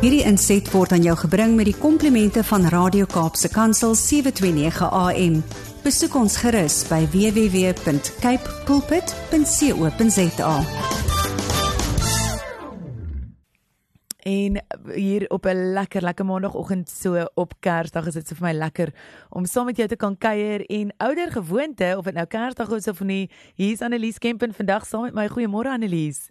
Hierdie inset word aan jou gebring met die komplimente van Radio Kaapse Kansel 729 AM. Besoek ons gerus by www.cape pulpit.co.za. En hier op 'n lekker lekker maandagooggend so op Kersdag is dit so vir my lekker om saam met jou te kan kuier en ouer gewoonte of dit nou Kersdag is of nie. Hier's Annelies Kempen vandag saam met my. Goeiemôre Annelies.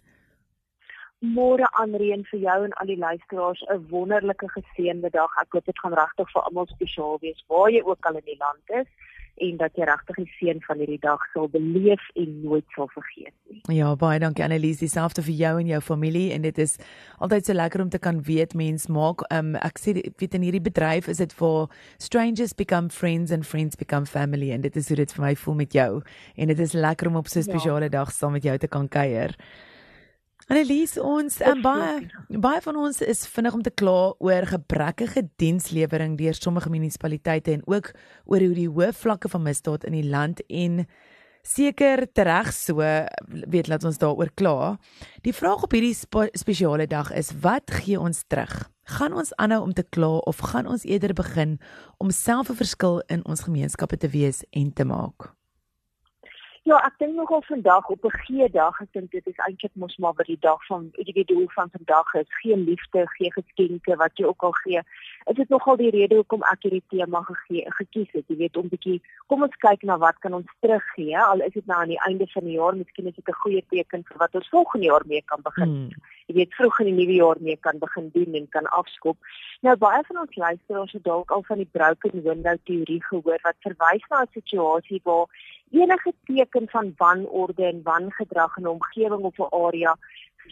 Môre aanreën vir jou en al die luisteraars 'n wonderlike geseënde dag. Ek hoop dit gaan regtig vir almal spesiaal wees waar jy ook al in die land is en dat jy regtig die seën van hierdie dag sal beleef en nooit sal vergeet nie. Ja, baie dankie Annelies, dieselfde vir jou en jou familie en dit is altyd so lekker om te kan weet mens maak um, ek sê weet in hierdie bedryf is dit vir strangers become friends and friends become family en dit is hoe dit vir my voel met jou en dit is lekker om op so 'n spesiale ja. dag saam met jou te kan kuier. Annelies, ons en baie baie van ons is vinnig om te kla oor gebrekkige dienslewering deur sommige munisipaliteite en ook oor hoe die hoë vlakke van misdaad in die land en seker tereg so weet laat ons daaroor kla. Die vraag op hierdie spe spesiale dag is wat gee ons terug? Gaan ons aanhou om te kla of gaan ons eerder begin om self 'n verskil in ons gemeenskappe te wees en te maak? Ja, ek dink nogal vandag op 'n gee dag, ek dink dit is eintlik mos maar vir die dag van die doel van vandag is geen liefde, geen geskenke wat jy ook al gee. Is dit nogal die rede hoekom ek hierdie tema gegee gekies het? Jy weet om bietjie kom ons kyk na wat kan ons teruggee, al is dit nou aan die einde van die jaar, miskien is dit 'n goeie teken vir wat ons volgende jaar mee kan begin. Hmm. Jy weet vroeg in die nuwe jaar mee kan begin doen en kan afskop. Nou baie van ons luisteraars het dalk al van die broken window teorie gehoor wat verwys na 'n situasie waar enige teken van wanorde en wangedrag in 'n omgewing of 'n area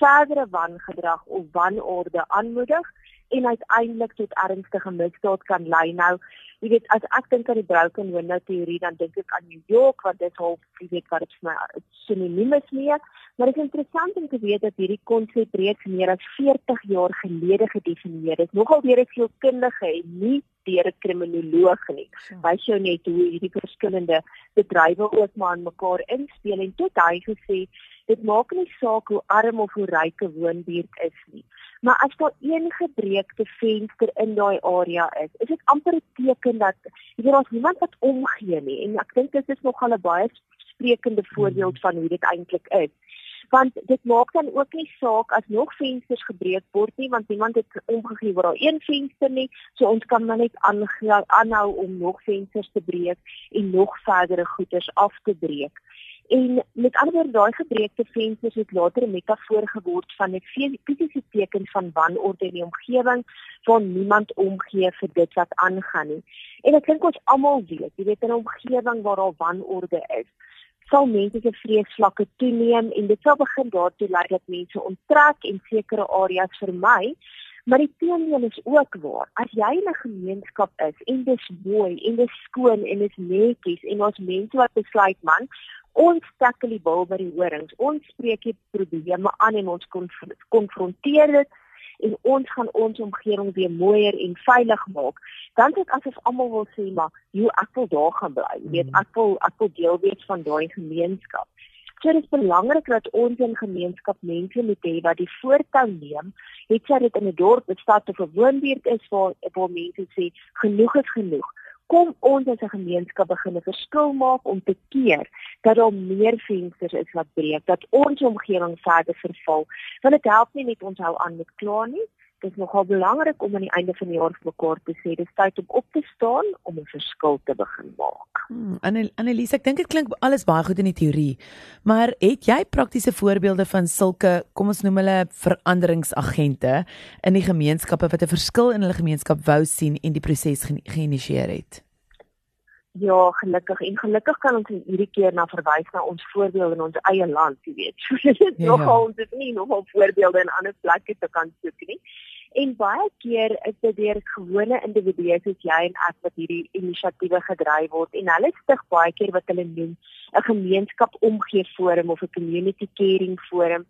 verdere wangedrag of wanorde aanmoedig en uiteindelik tot ernstige misdaad kan lei. Nou, jy weet, as ek dink aan die broken window teorie, dan dink ek aan New York wat dit half, jy weet, wat dit vir my sinoniem is mee. Maar dit is interessant om te weet dat hierdie konsep reeds meer as 40 jaar gelede gedefinieer is. Nogal deur 'n sielkundige en nie deur 'n kriminoloog nie. Wys jou net hoe hierdie verskillende bedrywe ook maar aan mekaar inspel en tot hy gesê dit maak nie saak hoe arm of hoe ryk 'n woonbuurt is nie. Maar as daar een gebreekte venster in daai area is, is dit amper 'n teken dat jy weet daar's niemand wat omgee nie en ek dink dit is nogal 'n baie sprekende voorbeeld hmm. van hoe dit eintlik is want dit maak dan ook nie saak as nog vensters gebreek word nie want niemand het omgegee oor daai een venster nie. So ons kan maar net aanhou om nog vensters te breek en nog verdere goederes af te breek. En met ander woorde daai gebreekte vensters het later 'n metafoor geword van 'n fisiese teken van wanorde in die omgewing waar niemand omgee vir dit wat aangaan nie. En ek dink ons almal weet jy weet 'n omgewing waar daar wanorde is sal mense se vreesvlakke toeneem en dit sal begin daartoe lei dat mense onttrek en sekere areas vermy. Maar die teendeel is ook waar. As jy 'n gemeenskap is en dit is mooi en dit is skoon en dit is netjies en ons mense wat besluit man, ons tackle die bil by die horings. Ons spreek die probleme aan en ons konfronteer dit en ons gaan ons omgewing weer mooier en veilig maak. Dan dit asof almal wil sê maar, "Jy ek wil daar gaan bly." Jy weet, ek wil ek wil deel wees van daai gemeenskap. So dit is belangrik dat ons in gemeenskap mense moet hê wat die voortou neem, het sy dit in 'n dorp, 'n stad of 'n woonbuurt is waar waar mense sê genoeg is genoeg kom ons as 'n gemeenskap begin 'n verskil maak om te keer dat daar meer vensters is wat breek, dat ons omgewing verder verval. Want dit help nie net ons hou aan met kla nie. Dit is nogal belangrik om aan die einde van die jaar vir mekaar te sê dis tyd om op te staan om 'n verskil te begin maak. Hmm, Annelies, ek dink dit klink alles baie goed in die teorie. Maar het jy praktiese voorbeelde van sulke, kom ons noem hulle veranderingsagente in die gemeenskappe wat 'n verskil in hulle gemeenskap wou sien en die proses geïnisieer het? Ja, gelukkig en gelukkig kan ons hierdie keer na verwys na ons voorbeelde in ons eie land, jy weet. So dit is ja. nogal ons het nie nogal voorbeelde in ander plekke te kan soek nie. En baie keer is dit deur gewone individue soos jy en ek wat hierdie inisiatiewe gedryf word en hulle stig baie keer wat hulle noem 'n gemeenskap omgee forum of 'n community caring forum.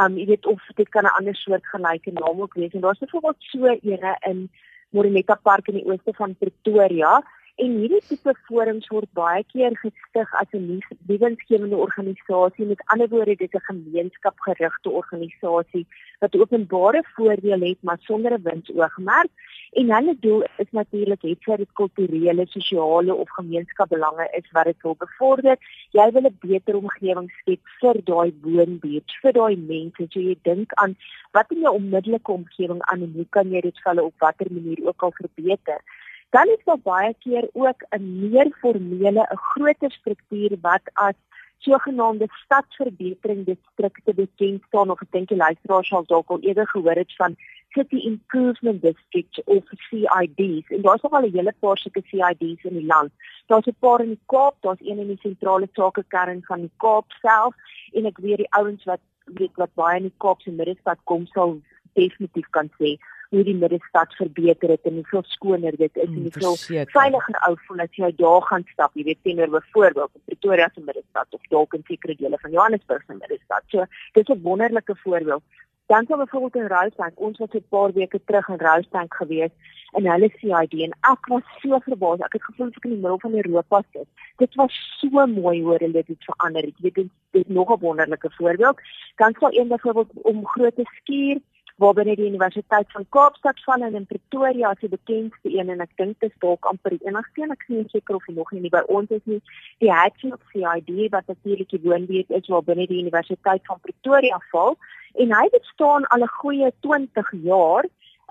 Um jy weet of dit kan 'n ander soort gelyke naam ook wees en daar's byvoorbeeld so ene in Morimeta Park in die ooste van Pretoria En hierdie tipe forums word baie keer gestig as 'n lewensgewende organisasie. Met ander woorde, dit is 'n gemeenskapgerigte organisasie wat openbare voordeel het maar sonder 'n winsoogmerk. En hulle doel is natuurlik het sy dit kulturele, sosiale of gemeenskapsbelange is wat dit wil bevorder. Jy wil 'n beter omgewing skep vir daai woonbuurt, vir daai mense. So jy dink aan wat in jou onmiddellike omgewing aan en hoe kan jy dit vir hulle op watter manier ook al verbeter? Dan is daar baie keer ook 'n meer formele, 'n groter struktuur wat as sogenaamde stadsverbetering distrikte bekend staan of ek dink die luisteraars sal dalk al eerder gehoor het van City Improvement District of CIDs. En daar's nog al 'n hele paar sulke CIDs in die land. Daar's 'n paar in die Kaap, daar's een in die sentrale sakekern van die Kaap self en ek weet die ouens wat weet wat baie in die Kaap se middestad kom sal definitief kan sê hoe die middestad verbeter het en hoeveel skoner dit is en hoeveel veiliger ou voel as jy daar gaan stap, jy weet teenoor byvoorbeeld in Pretoria se middestad of dalk in sekere dele van Johannesburg se middestad. So dis 'n wonderlike voorbeeld. Dan sou byvoorbeeld in Rousbank, ons was 'n paar weke terug in Rousbank gewees en hulle CID en ek was so verbaas. Ek het gevoel ek in die middel van Europa sit. Dit was so mooi hoe hulle dit verander. Jy weet dit is nog 'n wonderlike voorbeeld. Dan sou een byvoorbeeld om groot te skuur waarbinne die Universiteit van Kaapstad val en in Pretoria as die bekendste een en ek dink dit is dalk amper die enigste een. Ek sien seker of nog nie by ons is nie. Die Hatfield CID wat natuurlik die woonbuurt is waarbinne die Universiteit van Pretoria val. En hy bestaan al 'n goeie 20 jaar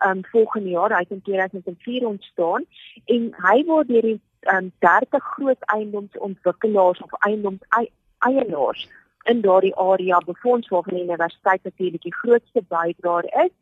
um volgende jaar uit in 2004 ontstaan. En hy word deur die um 30 groot eiendomsontwikkelaars of eiendoms eienaars in daardie area befonds waarvan die universiteit natuurlik die grootste bydraer is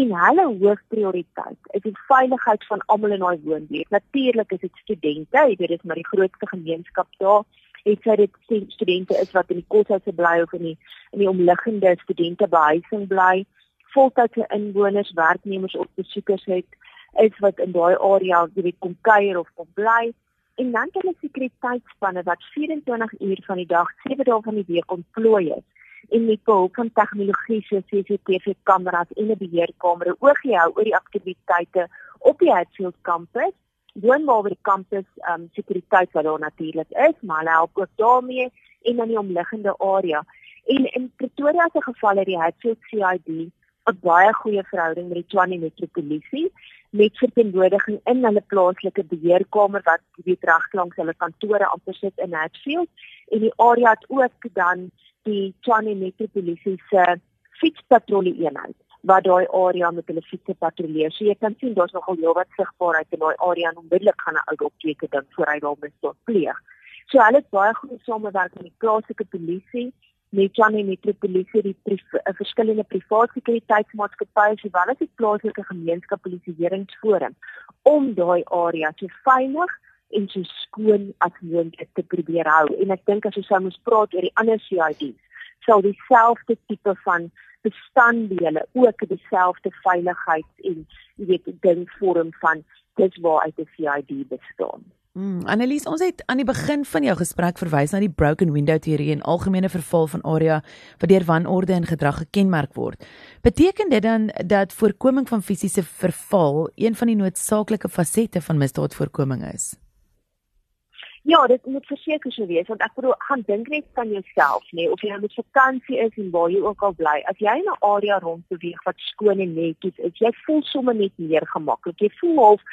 en hulle hoofprioriteit is die veiligheid van almal in daai woonbuurt. Natuurlik is dit studente, jy weet dit is maar die grootste gemeenskap daar. Het sy dit studente is wat in die koshuise bly of in die in die omliggende studente behuising bly, voltydse inwoners, werknemers of besoekers het is wat in daai area jy weet kom kuier of kom bly en dan het hulle sekuriteitsspanne wat 24 uur van die dag, 7 dae van die week ontplooi is en met behulp van tegnologie soos CCTV kameras en 'n beheerkamer oog hou oor die aktiwiteite op die Hatfield kampus. Oor die kampus um sekuriteit wat daar natuurlik is, maar hulle help ook daarmee en in die omliggende area. En in Pretoria se geval het die Hatfield CID 'n baie goeie verhouding met die Tshwane Metropolisie met verteenwoordiging in hulle plaaslike beheerkamer wat weet reglangs hulle kantore amper sit in Hatfield en die area het ook dan die Tshwane Metropolisie se fietspatrollie eenheid wat daai area met hulle fietsse patrolleer. So jy kan sien daar's nogal heelwat sigbaarheid in daai area en onmiddellik gaan 'n ou opteken ding voor hy daar misdaad pleeg. So hulle het baie goeie samewerking met die plaaslike polisie Johnny Metropolisie die priv eh, verskillende private sekuriteitsmaatskappye sowel as die plaaslike gemeenskapspolisieeringsforum om daai area so veilig en so skoon as moontlik te probeer hou en ek dink as ons sou moes praat oor die ander CIDs sou dieselfde tipe van bestanddele ook dieselfde veiligheids en jy weet ding vorm van dis waar uit 'n CID bestaan. Mm, Annelies, ons het aan die begin van jou gesprek verwys na die broken window teorie en algemene verval van area wat deur wanorde en gedrag gekenmerk word. Beteken dit dan dat voorkoming van fisiese verval een van die noodsaaklike fasette van misdaadvoorkoming is? Ja, dit moet verseker so wees want ek bedoel, gaan dink net aan jouself, nê, nee, of jy nou met vakansie is en waar jy ook al bly. As jy in 'n area rondbeweeg wat skoon en netjies is, jy voel sommer net meer gemaklik. Jy voel half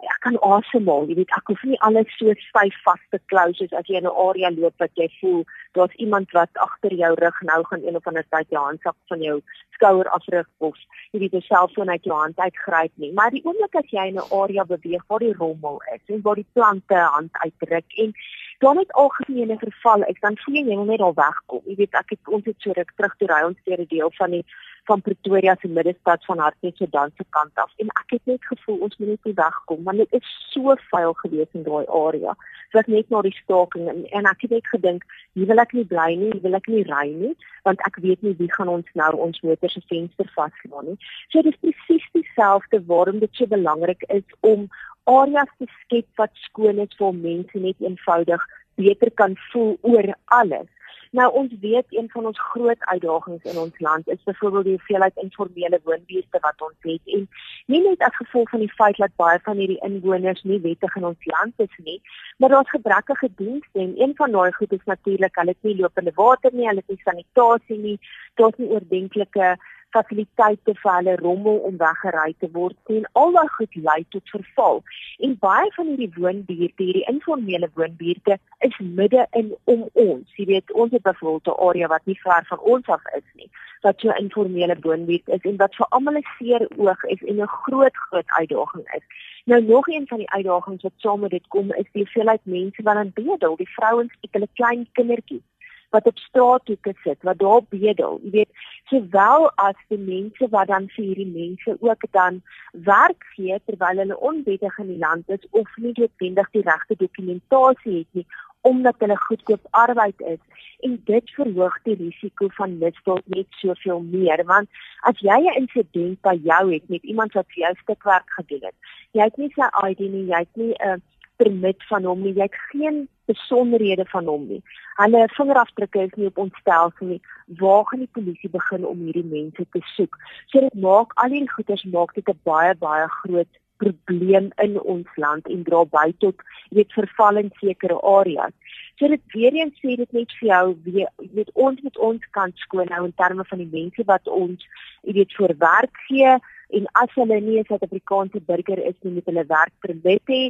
ek kan asemhaal. Jy weet, ek hoef nie alles so styf vas te klou soos as jy in 'n area loop wat jy voel daar's iemand wat agter jou rug nou gaan een of ander tyd jou handsak van jou skouer afrig of jy weet jou selfoon uit jou hand uitgryp nie. Maar die oomblik as jy in 'n area beweeg waar die rommel is en waar die plante hand uitdruk en dan met algemene verval, ek dan voel jy wil net al wegkom. Jy weet, ek het ons het so ruk terug toe ry ons deur 'n deel van die van Pretoria se middestad van Hartbeespoort se kant af en ek het net gevoel ons moet net wegkom want dit is so vuil gewees in daai area. So ek net na die staking en, en ek het net gedink, hier wil ek nie bly nie, hier wil ek nie ry nie want ek weet nie wie gaan ons nou ons motor se venster vaslaan nie. So dit is presies dieselfde waarom dit so belangrik is om areas te skep wat skoon is vir mense net eenvoudig beter kan voel oor alles Nou ons weet een van ons groot uitdagings in ons land is byvoorbeeld die hoeveelheid informele woonbuurte wat ons het. En nie net as gevolg van die feit dat baie van hierdie inwoners nie wettig in ons land is nie, maar daar's gebrekkige dienste en een van daai goed is natuurlik hulle het nie lopende water nie, hulle het nie sanitasie nie, daar's nie oordentlike fasiliteite vir hulle rommel om weggery te word en al daai goed lei tot verval. En baie van hierdie woonbuurte, hierdie informele woonbuurte is midde in om ons. Jy weet, ons het byvoorbeeld 'n area wat nie ver van ons af is nie, wat so 'n informele woonbuurt is en wat vir almal 'n seer oog is en 'n groot groot uitdaging is. Nou nog een van die uitdagings wat saam met dit kom is die hoeveelheid mense wat aan bedel, die vrouens met hulle klein kindertjies wat op straathoeke sit, wat daar bedel. Jy weet, sowel as die mense wat dan vir hierdie mense ook dan werk gee terwyl hulle onwettig in die land is of nie noodwendig die regte dokumentasie het nie omdat hulle goedkoop arbeid is en dit verhoog die risiko van misdaad net soveel meer want as jy 'n insident by jou het met iemand wat vir jou stukwerk gedoen het jy het nie sy ID nie jy het nie 'n uh, permit van hom nie. Jy het geen besonderhede van hom nie. Hulle vingerafdrukke is nie op ons stelsel nie. Waar gaan die polisie begin om hierdie mense te soek? So dit maak al hierdie goeters maak dit 'n baie baie groot probleem in ons land en dra by tot weet verval in sekere areas. So dit weer eens sê dit net vir jou weet, weet ons met ons kant skoon nou in terme van die mense wat ons weet vir werk gee en as hulle nie 'n Suid-Afrikaanse burger is nie met hulle werkpermit hê.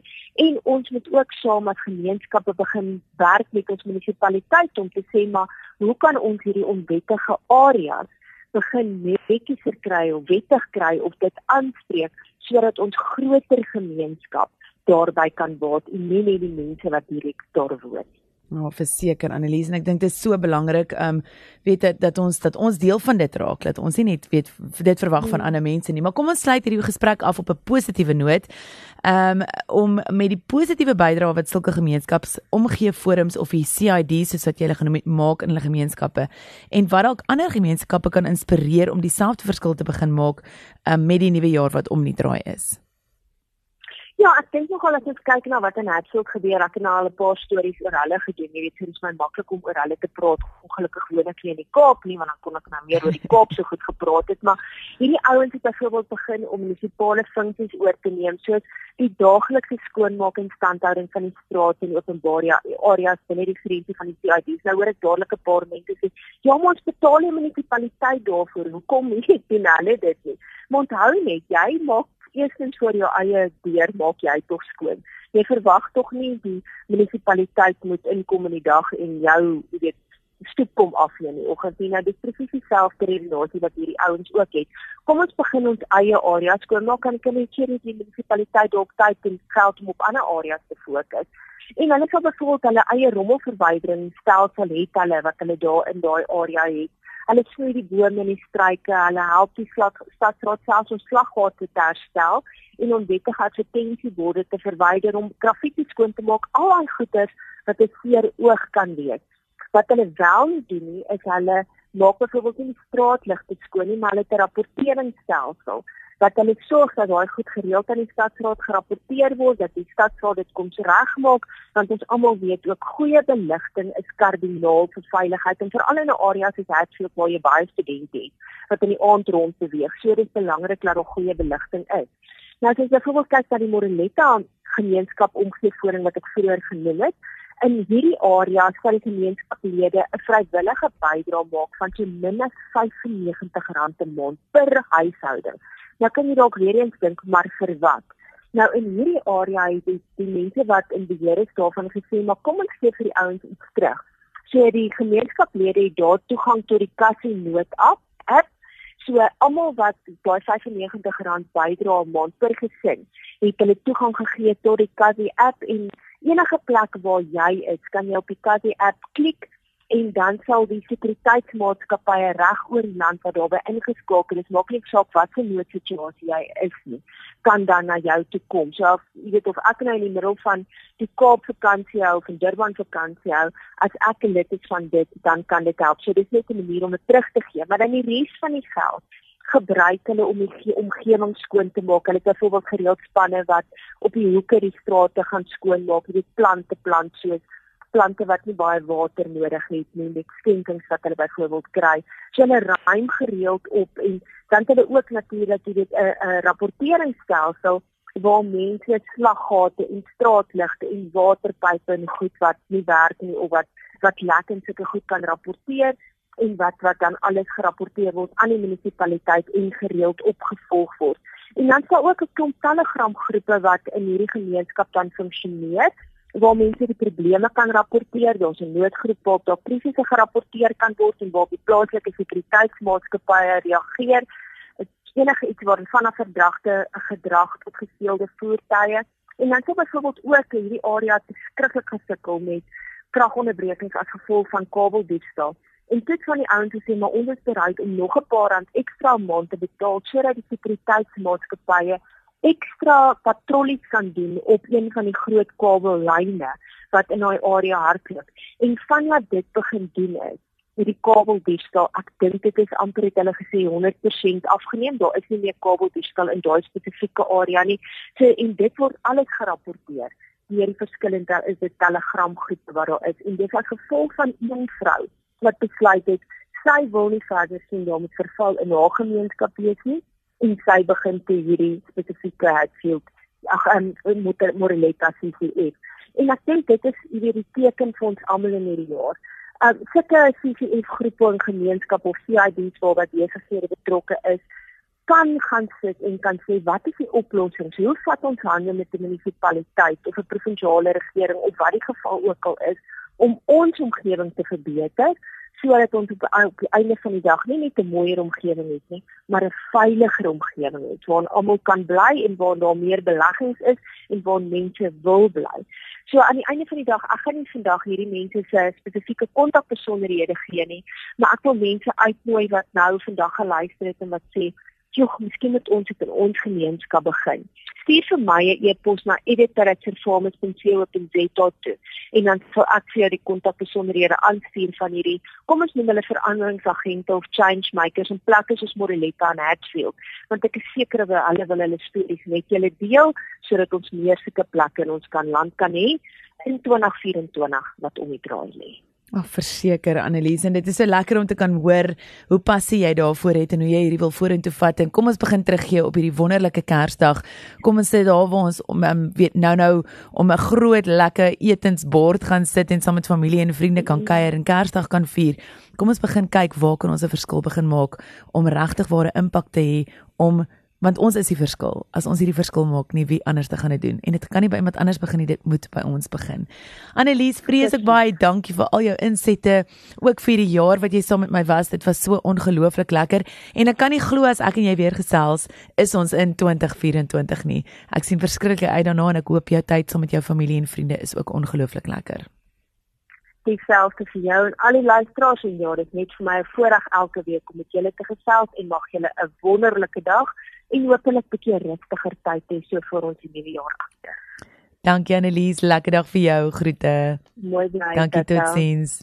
En ons moet ook saam as gemeenskappe begin werk met ons munisipaliteit om te sê maar hoe kan ons hierdie onwettige areas begin netjies verkry of wettig kry of dit aanspreek sodat ons groter gemeenskap daarby kan baat en nie net die mense wat direk daar woon nie Nou oh, verseker Annelies en ek dink dit is so belangrik um weet dat, dat ons dat ons deel van dit raak dat ons nie net weet dit verwag van mm. ander mense nie maar kom ons sluit hierdie gesprek af op 'n positiewe noot um om met die positiewe bydrae wat sulke gemeenskaps omgee forums of die CIDs soos wat jy hulle genoem het maak in hulle gemeenskappe en wat dalk ander gemeenskappe kan inspireer om dieselfde verskil te begin maak um, met die nuwe jaar wat om die draai is Ja, ek dink nogal as ons kyk na wat in Hertsville gebeur, ek het nou al 'n paar stories oor hulle gedoen. Jy weet, dit is my maklik om oor hulle te praat. Ongelukkig woon ek nie in die Kaap nie, want dan kon ek nou meer oor die Kaap so goed gepraat het, maar hierdie ouens het byvoorbeeld begin om munisipale funksies oor te neem, soos die daaglikse skoonmaak en standhouding van die strate en openbare areas binne die grense van die CID's. Nou hoor ek dadelik 'n paar mense sê, "Ja, maar ons betaal die munisipaliteit daarvoor. Hoekom nie doen hulle dit nie?" Maar onthou net, jy maak eerstens voor jou eie deur maak jy tog skoon. Jy verwag tog nie die munisipaliteit moet inkom in die dag en jou, jy weet, stoep kom afvee nie. Oggend nie nou dis presies dieselfde redenasie wat hierdie ouens ook het. Kom ons begin ons eie areas skoon maak en kan net hierdie die munisipaliteit dalk tyd en geld om op ander areas te fokus. En hulle sal byvoorbeeld hulle eie rommelverwydering stelsel het hulle wat hulle daar in daai area het Hulle snoei die bome en die struike, hulle help die stadsraad selfs om slaggate te herstel en om wettige advertensieborde te verwyder om graffiti skoon te maak. Al daai goeders wat 'n seer oog kan wees. Wat hulle wel nie doen nie, is hulle maak byvoorbeeld nie straatligte skoon nie, maar hulle het 'n rapporteringsstelsel dat hulle sorg dat daai goed gereeld aan die stadsraad gerapporteer word dat die stadsraad dit kom regmaak want ons almal weet ook goeie beligting is kardinaal vir veiligheid en veral in 'n area soos Hatfield waar jy baie studente het wat in die aand rond beweeg so dit is belangrik dat daar goeie beligting is. Nou as jy byvoorbeeld kyk na die Moreletta gemeenskap omgevoering wat ek vroeër genoem het in hierdie area sal die gemeenskaplede 'n vrywillige bydrae maak van ten minste R95 'n maand per huishouding Nou kan jy dalk weer eens dink maar vir wat? Nou in hierdie area het die, die mense wat in beheer is daarvan gesê maar kom ons gee vir die ouens iets terug. So die gemeenskaplede het daar toegang tot die kassie nood app. So almal wat daai R95 bydra 'n maand per gesin, het hulle toegang gegee tot die kassie app en enige plek waar jy is, kan jy op die kassie app klik en dan sal die sekuriteitsmaatskappye reg oor die land wat daarbey ingeskakel is, maak nie saak wat se noodsituasie jy is nie, kan dan na jou toe kom. So of jy weet of ek nou in die middel van die Kaap vakansie hou of in Durban vakansie hou, as ek lid is van dit, dan kan dit help. So dis net 'n manier om dit terug te gee, maar dan die res van die geld gebruik hulle om die omgewing skoon te maak. Hulle het byvoorbeeld gereeld spanne wat op die hoeke die strate gaan skoonmaak, die plante plant soos plante wat nie baie water nodig het nie, met skenkings wat hulle byvoorbeeld kry. So hulle ruim gereeld op en dan het hulle ook natuurlik weet 'n 'n rapporteringsstelsel waar mense slaggate en straatligte en waterpype en goed wat nie werk nie of wat wat lek en sulke goed kan rapporteer en wat wat dan alles gerapporteer word aan die munisipaliteit en gereeld opgevolg word. En dan sal ook 'n klomp Telegram groepe wat in hierdie gemeenskap dan funksioneer waar mense die probleme kan rapporteer, daar's 'n noodgroep waar daar krisisse gerapporteer kan word en waar die plaaslike sekuriteitsmaatskappye reageer. Enige iets waar vanaf verdragte gedrag tot gesteelde voertuie en dan sou byvoorbeeld ook hierdie area te skrikkelik gesukkel met kragonderbrekings as gevolg van kabeldiefstal. En dit van die ouens sê maar ons is bereid om nog 'n paar rand ekstra 'n maand te betaal sodat die sekuriteitsmaatskappye ekstra patrollies kan doen op een van die groot kabellyne wat in daai area hardloop. En vandat dit begin doen is, met die kabeldiefstal, ek dink dit is amper het hulle gesê 100% afgeneem. Daar is nie meer kabeldiefstal in daai spesifieke area nie. So en dit word alles gerapporteer deur die verskillende is dit Telegram groepe wat daar is en dit is as gevolg van een vrou wat besluit het sy wil nie verder sien daar met verval in haar gemeenskap wees nie en sy begin te hierdie spesifieke Hatfield ag en moet Moreletta CCF. En ek dink dit is weer die teken vir ons almal in hierdie jaar. Um sulke CCF groepe en gemeenskap of CIDs waar wat besighede betrokke is, kan gaan sit en kan sê wat is die oplossings? Hoe vat ons hande met die munisipaliteit of 'n provinsiale regering of wat die geval ook al is om ons omgewing te verbeter sodat ons op, op die einde van die dag nie net 'n mooier omgewing het nie, maar 'n veiliger omgewing het waar almal kan bly en waar daar meer beleggings is en waar mense wil bly. So aan die einde van die dag, ek gaan nie vandag hierdie mense se spesifieke kontakbesonderhede gee nie, maar ek wil mense uitnooi wat nou vandag geluister het en wat sê Joh, miskien moet ons dit in ons gemeenskap begin. Stuur vir my 'n e-pos na edit@performance.co.za toe en dan sal ek vir jou die kontakbesonderhede aanstuur van hierdie kom ons noem hulle veranderingsagente of change makers in plekke soos Moreletta en Hatfield, want ek is seker hulle wil hulle stories met julle deel sodat ons meer sulke plekke in ons kan land kan hê in 2024 wat om die draai lê. Ag verseker Annelies en dit is so lekker om te kan hoor hoe passie jy daarvoor het en hoe jy hierdie wil vorentoe vat en kom ons begin teruggee op hierdie wonderlike Kersdag. Kom ons sit daar waar ons om um, weet nou nou om 'n groot lekker etensbord gaan sit en saam met familie en vriende kan kuier en Kersdag kan vier. Kom ons begin kyk waar kan ons 'n verskil begin maak om regtig ware impak te hê om want ons is die verskil. As ons hierdie verskil maak, nie wie anders te gaan dit doen en dit kan nie by iemand anders begin nie, dit moet by ons begin. Annelies, vrees ek baie dankie vir al jou insette, ook vir die jaar wat jy saam met my was. Dit was so ongelooflik lekker en ek kan nie glo as ek en jy weer gesels is ons in 2024 nie. Ek sien verskriklik uit daarna en ek hoop jou tyd saam met jou familie en vriende is ook ongelooflik lekker dieselfde vir jou en al die luisteraars en ja, dit is net vir my 'n voorreg elke week om met julle te gesels en mag julle 'n wonderlike dag en hopelik 'n bietjie rustiger tyd hê so vir ons die nuwe jaar agter. Dankie Annelies, lekker dag vir jou. Groete. Mooi bly. Dankie totsiens.